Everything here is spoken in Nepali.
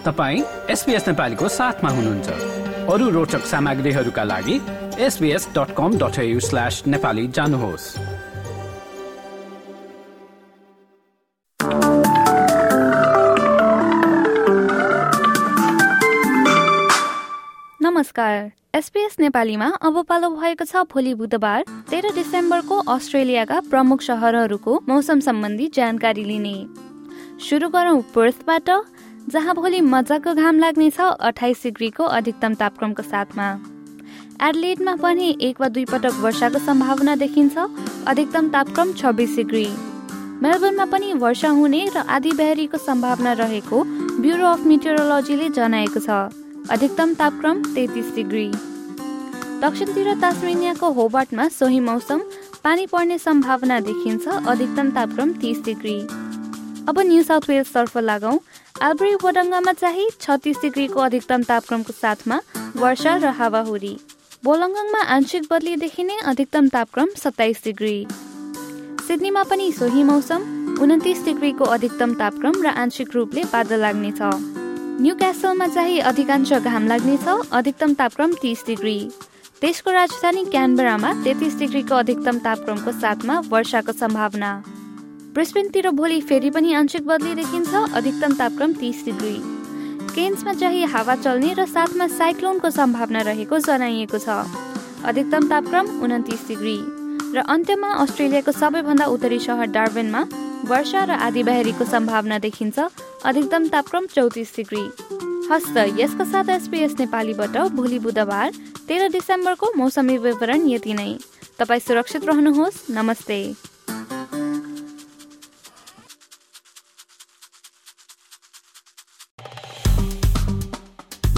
तपाईँ एसपिएस नेपालीको साथमा हुनुहुन्छ। अरू रोचक सामग्रीहरूका लागि SBS dot com dot slash Nepali जानुहोस्। नमस्कार। एसपिएस नेपालीमा अब पालो भएको छ भोलि बुधबार तेह्र डिसेम्बरको अस्ट्रेलियाका प्रमुख सहरहरूको मौसम सम्बन्धी जानकारी लिने। सुरु गरौँ पर्थबाट जहाँ भोलि मजाको घाम लाग्नेछ अठाइस डिग्रीको अधिकतम तापक्रमको साथमा। एडलेडमा पनि एक वा दुई पटक वर्षाको सम्भावना देखिन्छ अधिकतम तापक्रम छब्बिस डिग्री। मेलबर्नमा पनि वर्षा हुने र आधी बेहरीको सम्भावना रहेको ब्युरो अफ मिटेरोलोजीले जनाएको छ अधिकतम तापक्रम तेत्तिस डिग्री। दक्षिणतिर तास्मेनियाको होबर्टमा सोही मौसम पानी पर्ने सम्भावना देखिन्छ अधिकतम तापक्रम तिस डिग्री। अब न्यू साउथ वेल्सतर्फ लागौँ। आल्ब्री बोडङ्गामा चाहिँ छत्तिस डिग्रीको अधिकतम तापक्रमको साथमा वर्षा र हावाहुरी। बोलङ्गङमा आंशिक बदली देखिने अधिकतम तापक्रम सत्ताइस डिग्री। सिडनीमा पनि सोही मौसम उन्तिस डिग्रीको अधिकतम तापक्रम र आंशिक रूपले बादल लाग्नेछ। न्यू क्यासलमा चाहिँ अधिकांश घाम लाग्नेछ अधिकतम तापक्रम तिस डिग्री। देशको राजधानी क्यानबरामा तेत्तिस डिग्रीको अधिकतम तापक्रमको साथमा वर्षाको सम्भावना। ब्रिस्बेनतिर भोलि फेरि पनि आंशिक बदली देखिन्छ अधिकतम तापक्रम तिस डिग्री। केन्समा चाहिँ हावा चल्ने र साथमा साइक्लोनको सम्भावना रहेको जनाइएको छ। अधिकतम तापक्रम उन्तिस डिग्री। र अन्त्यमा अस्ट्रेलियाको सबैभन्दा उत्तरी सहर डार्बेनमा वर्षा र आधी बहरीको सम्भावना देखिन्छ अधिकतम तापक्रम चौतिस डिग्री। हस्त यसको साथ एसपिएस नेपालीबाट भोलि बुधबार तेह्र डिसेम्बरको मौसमी विवरण यति नै। तपाईँ सुरक्षित रहनुहोस्। नमस्ते।